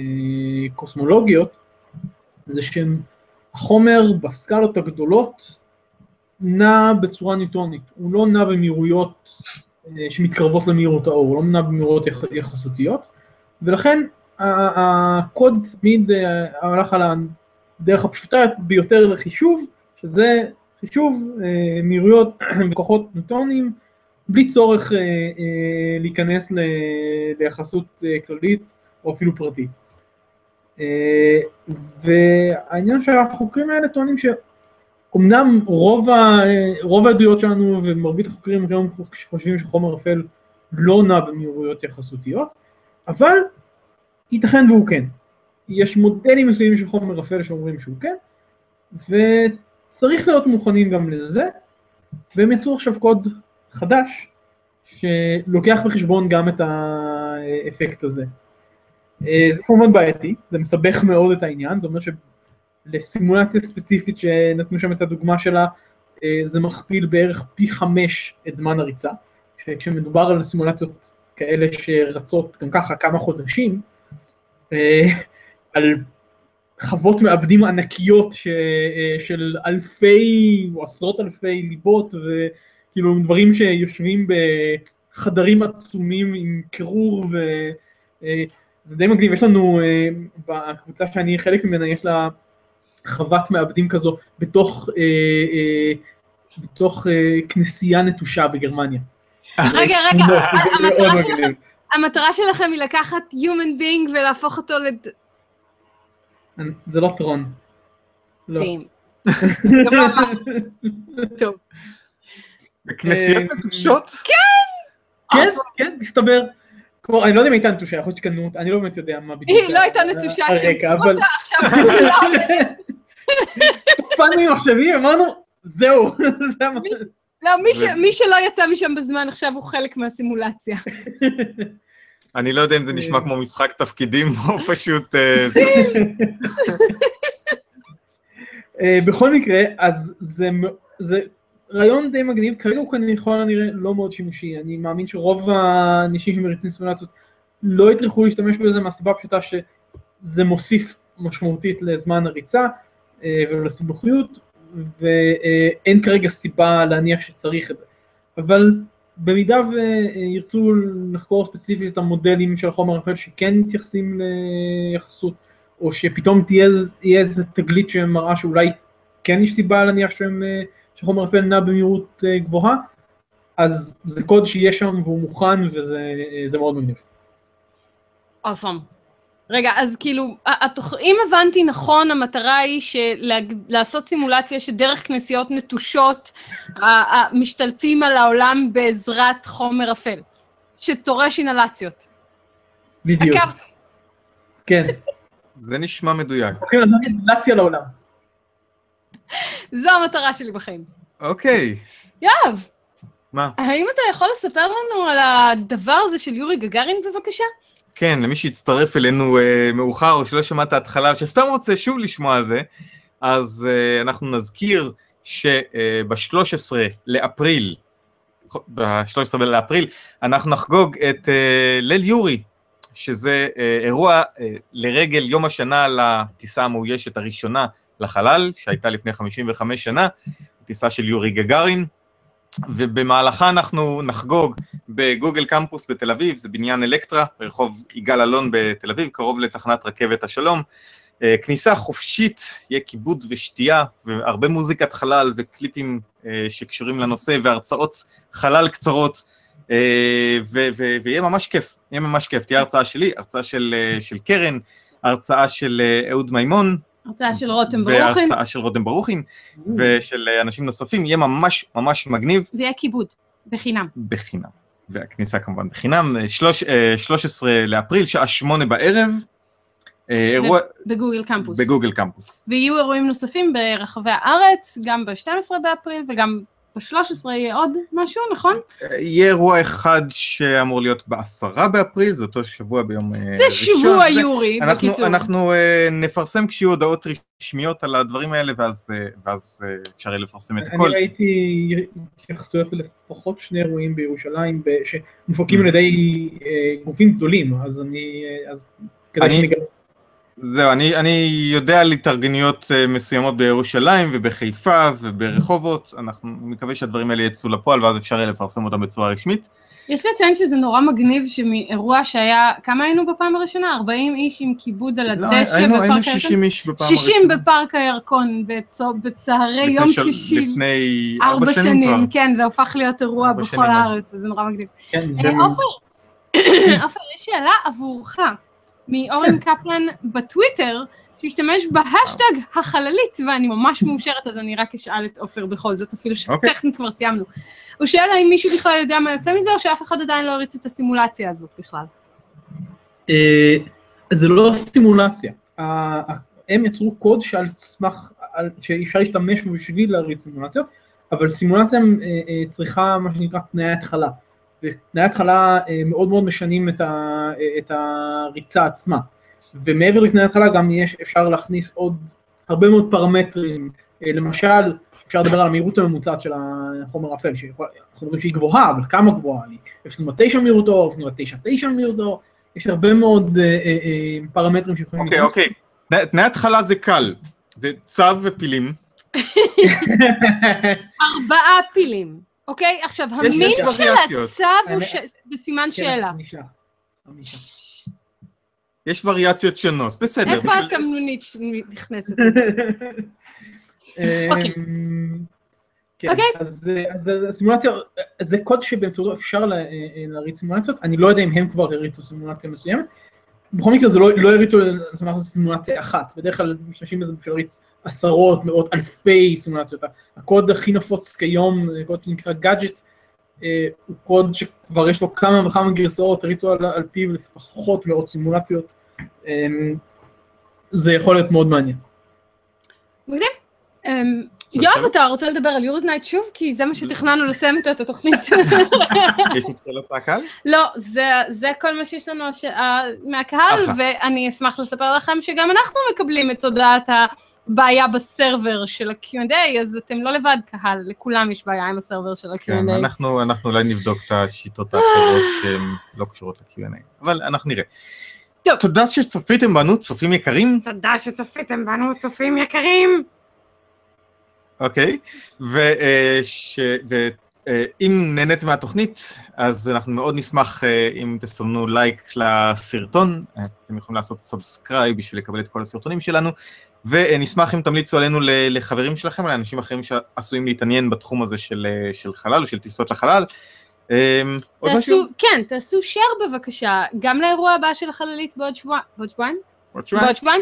קוסמולוגיות, זה שהן החומר בסקלות הגדולות נע בצורה ניוטונית, הוא לא נע במהירויות שמתקרבות למהירות האור, הוא לא נע במהירויות יח, יחסותיות, ולכן הקוד תמיד אה, הלך על הדרך הפשוטה ביותר לחישוב, שזה חישוב אה, מהירויות וכוחות ניוטוניים, בלי צורך אה, אה, להיכנס ליחסות אה, כללית או אפילו פרטית. אה, והעניין שהחוקרים האלה טוענים שאומנם רוב, ה, רוב העדויות שלנו ומרבית החוקרים גם חושבים שחומר אפל לא נע במהירויות יחסותיות, אבל ייתכן והוא כן. יש מודלים מסוימים של חומר אפל שאומרים שהוא כן, וצריך להיות מוכנים גם לזה, והם יצאו עכשיו קוד חדש שלוקח בחשבון גם את האפקט הזה. אה, זה כמובן בעייתי, זה מסבך מאוד את העניין, זה אומר שלסימולציה ספציפית שנתנו שם את הדוגמה שלה, אה, זה מכפיל בערך פי חמש את זמן הריצה, כשמדובר על סימולציות כאלה שרצות גם ככה כמה חודשים, אה, על חוות מעבדים ענקיות ש, של אלפי או עשרות אלפי ליבות וכאילו דברים שיושבים בחדרים עצומים עם קירור ו... זה די מגניב, יש לנו, אה, בקבוצה שאני חלק ממנה, יש לה חוות מעבדים כזו בתוך, אה, אה, בתוך כנסייה נטושה בגרמניה. רגע, רגע, המטרה שלכם, המטרה שלכם היא לקחת Human Being ולהפוך אותו לד... זה לא טרון. לא. טוב. בכנסיות נטושות? כן! כן, כן, מסתבר. כמו, אני לא יודע אם הייתה נטושה, יכול להיות שקנו, אני לא באמת יודע מה בדיוק. היא לא הייתה נטושה הרקע, אבל... עכשיו תקפנו עם מחשבים, אמרנו, זהו, זה מה... לא, מי שלא יצא משם בזמן עכשיו הוא חלק מהסימולציה. אני לא יודע אם זה נשמע כמו משחק תפקידים או פשוט... בכל מקרה, אז זה רעיון די מגניב, כרגע הוא ככל הנראה לא מאוד שימושי, אני מאמין שרוב האנשים שמריצים סימולציות לא יטרחו להשתמש בזה מהסיבה הפשוטה שזה מוסיף משמעותית לזמן הריצה. אה, ולסיבוכיות, ואין כרגע סיבה להניח שצריך את זה. אבל במידה וירצו לחקור ספציפית את המודלים של החומר האפל שכן מתייחסים ליחסות, או שפתאום תהיה איזה תגלית שמראה שאולי כן יש סיבה להניח שהם אה, שחומר אפל נע במהירות אה, גבוהה, אז זה קוד שיהיה שם והוא מוכן וזה מאוד מגניב. אוסם. רגע, אז כאילו, התוכ... אם הבנתי נכון, המטרה היא שלה... לעשות סימולציה שדרך כנסיות נטושות משתלטים על העולם בעזרת חומר אפל, שתורש אינהלציות. בדיוק. עקבתי. כן. זה נשמע מדויק. הולכים לעשות אינהלציה לעולם. זו המטרה שלי בחיים. אוקיי. יואב. מה? האם אתה יכול לספר לנו על הדבר הזה של יורי גגארין בבקשה? כן, למי שהצטרף אלינו אה, מאוחר או שלא שמע את ההתחלה, או שסתם רוצה שוב לשמוע על זה, אז אה, אנחנו נזכיר שב-13 אה, לאפריל, ב-13 לאפריל, אנחנו נחגוג את אה, ליל יורי, שזה אה, אירוע אה, לרגל יום השנה לטיסה המאוישת הראשונה לחלל, שהייתה לפני 55 שנה, טיסה של יורי גגארין, ובמהלכה אנחנו נחגוג בגוגל קמפוס בתל אביב, זה בניין אלקטרה, ברחוב יגאל אלון בתל אביב, קרוב לתחנת רכבת השלום. אה, כניסה חופשית, יהיה כיבוד ושתייה, והרבה מוזיקת חלל וקליפים אה, שקשורים לנושא, והרצאות חלל קצרות, אה, ויהיה ממש כיף, יהיה ממש כיף. תהיה הרצאה שלי, הרצאה של, של קרן, הרצאה של אהוד מימון, הרצאה של רותם ברוכין. והרצאה של רותם ברוכין, ושל אנשים נוספים, יהיה ממש ממש מגניב. ויהיה כיבוד, בחינם. בחינם. והכניסה כמובן בחינם, 13 לאפריל, שעה שמונה בערב. אירוע... בגוגל קמפוס. בגוגל קמפוס. ויהיו אירועים נוספים ברחבי הארץ, גם ב-12 באפריל וגם ב-13 יהיה עוד משהו, נכון? יהיה אירוע אחד שאמור להיות בעשרה באפריל, זה אותו שבוע ביום ראשון. זה שבוע יורי, אנחנו, בקיצור. אנחנו uh, נפרסם כשיהיו הודעות רשמיות על הדברים האלה, ואז, uh, ואז uh, אפשר יהיה לפרסם את הכל. אני ראיתי התייחסויות לפחות שני אירועים בירושלים, שמופקים על ידי uh, גופים גדולים, אז אני... אז כדאי אני... שאני גם... זהו, אני, אני יודע על התארגנויות אה, מסוימות בירושלים ובחיפה וברחובות, אנחנו מקווה שהדברים האלה יצאו לפועל ואז אפשר יהיה לפרסם אותם בצורה רשמית. יש לציין שזה נורא מגניב שמאירוע שהיה, כמה היינו בפעם הראשונה? 40 איש עם כיבוד על לא, הדשא היינו, בפארק היינו הירקון? 60 איש בפעם 60 הראשונה. בפארק הירקון בצו- בצהרי יום של- שישי. לפני ארבע שנים שנים, כבר. כן, זה הופך להיות אירוע בכל שנים, אז- הארץ, וזה נורא מגניב. כן, אה, עופר, עופר, יש שאלה עבורך מאורן קפלן בטוויטר, שהשתמש בהשטג החללית, ואני ממש מאושרת, אז אני רק אשאל את עופר בכל זאת, אפילו אוקיי. שטכנית כבר סיימנו. הוא שואל האם מישהו בכלל יודע מה יוצא מזה, או שאף אחד עדיין לא הריץ את הסימולציה הזאת בכלל. אה, זה לא סימולציה. הם יצרו קוד שעל סמך, שאפשר להשתמש בשביל להריץ סימולציות, אבל סימולציה אה, אה, צריכה מה שנקרא תנאי התחלה. ותנאי התחלה אה, מאוד מאוד משנים את, ה, את הריצה עצמה. ומעבר לתנאי התחלה גם יש, אפשר להכניס עוד הרבה מאוד פרמטרים. אה, למשל, אפשר לדבר על המהירות הממוצעת של החומר האפל, שאנחנו אומרים שהיא גבוהה, אבל כמה גבוהה היא? 0.9 מהירות אור, 0.99 מהירות אור, יש הרבה מאוד אה, אה, אה, פרמטרים שיכולים אוקיי, אוקיי. תנאי התחלה זה קל, זה צו ופילים. ארבעה פילים, אוקיי? עכשיו, המין של. הצו הוא ש- בסימן כן, שאלה. יש וריאציות שונות, בסדר. איפה הקמנונית שנכנסת? אוקיי. אמ, כן, אוקיי. אז אה, אז הסימולציה, זה קוד שבאמצעותו אפשר לה- אה, אה, להריץ סימולציות, אני לא יודע אם הם כבר הריצו סימולציה מסוימת, בכל מקרה זה לא לא הריצו על סמך סימולציה אחת, בדרך כלל משתמשים בזה בשביל להריץ עשרות, מאות, אלפי סימולציות, הקוד הכי נפוץ כיום, זה קוד שנקרא גאדג'ט, הוא קוד שכבר יש לו כמה וכמה גרסאות, הריצו על על פיו לפחות מאות סימולציות, אמ, זה יכול להיות מאוד מעניין. מגניב. אמ, יואב, אתה רוצה לדבר על יורזנייט שוב? כי זה מה שתכננו לסיים איתו את התוכנית. יש לי שאלות מהקהל? לא, זה, זה כל מה שיש לנו הש... ה- מהקהל. ואני אשמח לספר לכם שגם אנחנו מקבלים את הודעת הבעיה בסרבר של ה-Q&A, אז אתם לא לבד קהל, לכולם יש בעיה עם הסרבר של כן, ה-Q&A. אנחנו אנחנו אולי נבדוק את השיטות האחרות שהן לא קשורות ל-Q&A, אבל אנחנו נראה. טוב. תודה שצפיתם בנו, צופים יקרים, תודה שצפיתם בנו, צופים יקרים. אוקיי? ואם נהניתם מהתוכנית, אז אנחנו מאוד נשמח אה, אם תסמנו לייק לסרטון, אה, אתם יכולים לעשות subscribe בשביל לקבל את כל הסרטונים שלנו, ונשמח אם תמליצו עלינו לחברים שלכם, לאנשים אחרים שעשויים להתעניין בתחום הזה של, אה, של חלל או של טיסות לחלל. אה? תעשו, כן, תעשו share בבקשה, גם לאירוע הבא של החללית בעוד שבועיים, בעוד שבועיים? עוד שבועיים? בעוד שבועיים,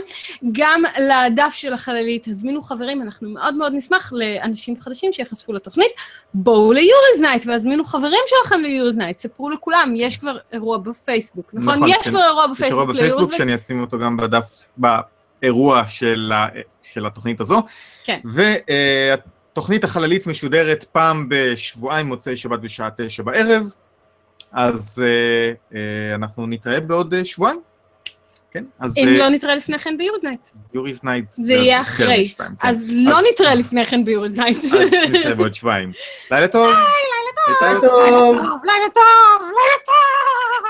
גם לדף של החללית, הזמינו חברים, אנחנו מאוד מאוד נשמח לאנשים חדשים שיחשפו לתוכנית. בואו ל Yuri's Night והזמינו חברים שלכם ל Yuri's Night, ספרו לכולם, יש כבר אירוע בפייסבוק, נכון? נכון, יש כן. כבר אירוע יש אירוע בפייסבוק בפייסבוק. שאני אשים אותו גם בדף, באירוע של, ה, של התוכנית הזו. כן. והתוכנית החללית משודרת פעם בשבועיים, מוצאי שבת בשעה תשע בערב, אז אה, אה, אנחנו נתראה בעוד אה, שבועיים. כן, אז אם לא נתראה לפני כן ב Yuri's Night. Yuri's Night זה יהיה אחרי. כן. אז לא אז- נתראה לפני כן ב Yuri's Night. אז נתראה בעוד שבועיים. לילה טוב. לילה טוב. לילה טוב, לילה טוב, לילה טוב.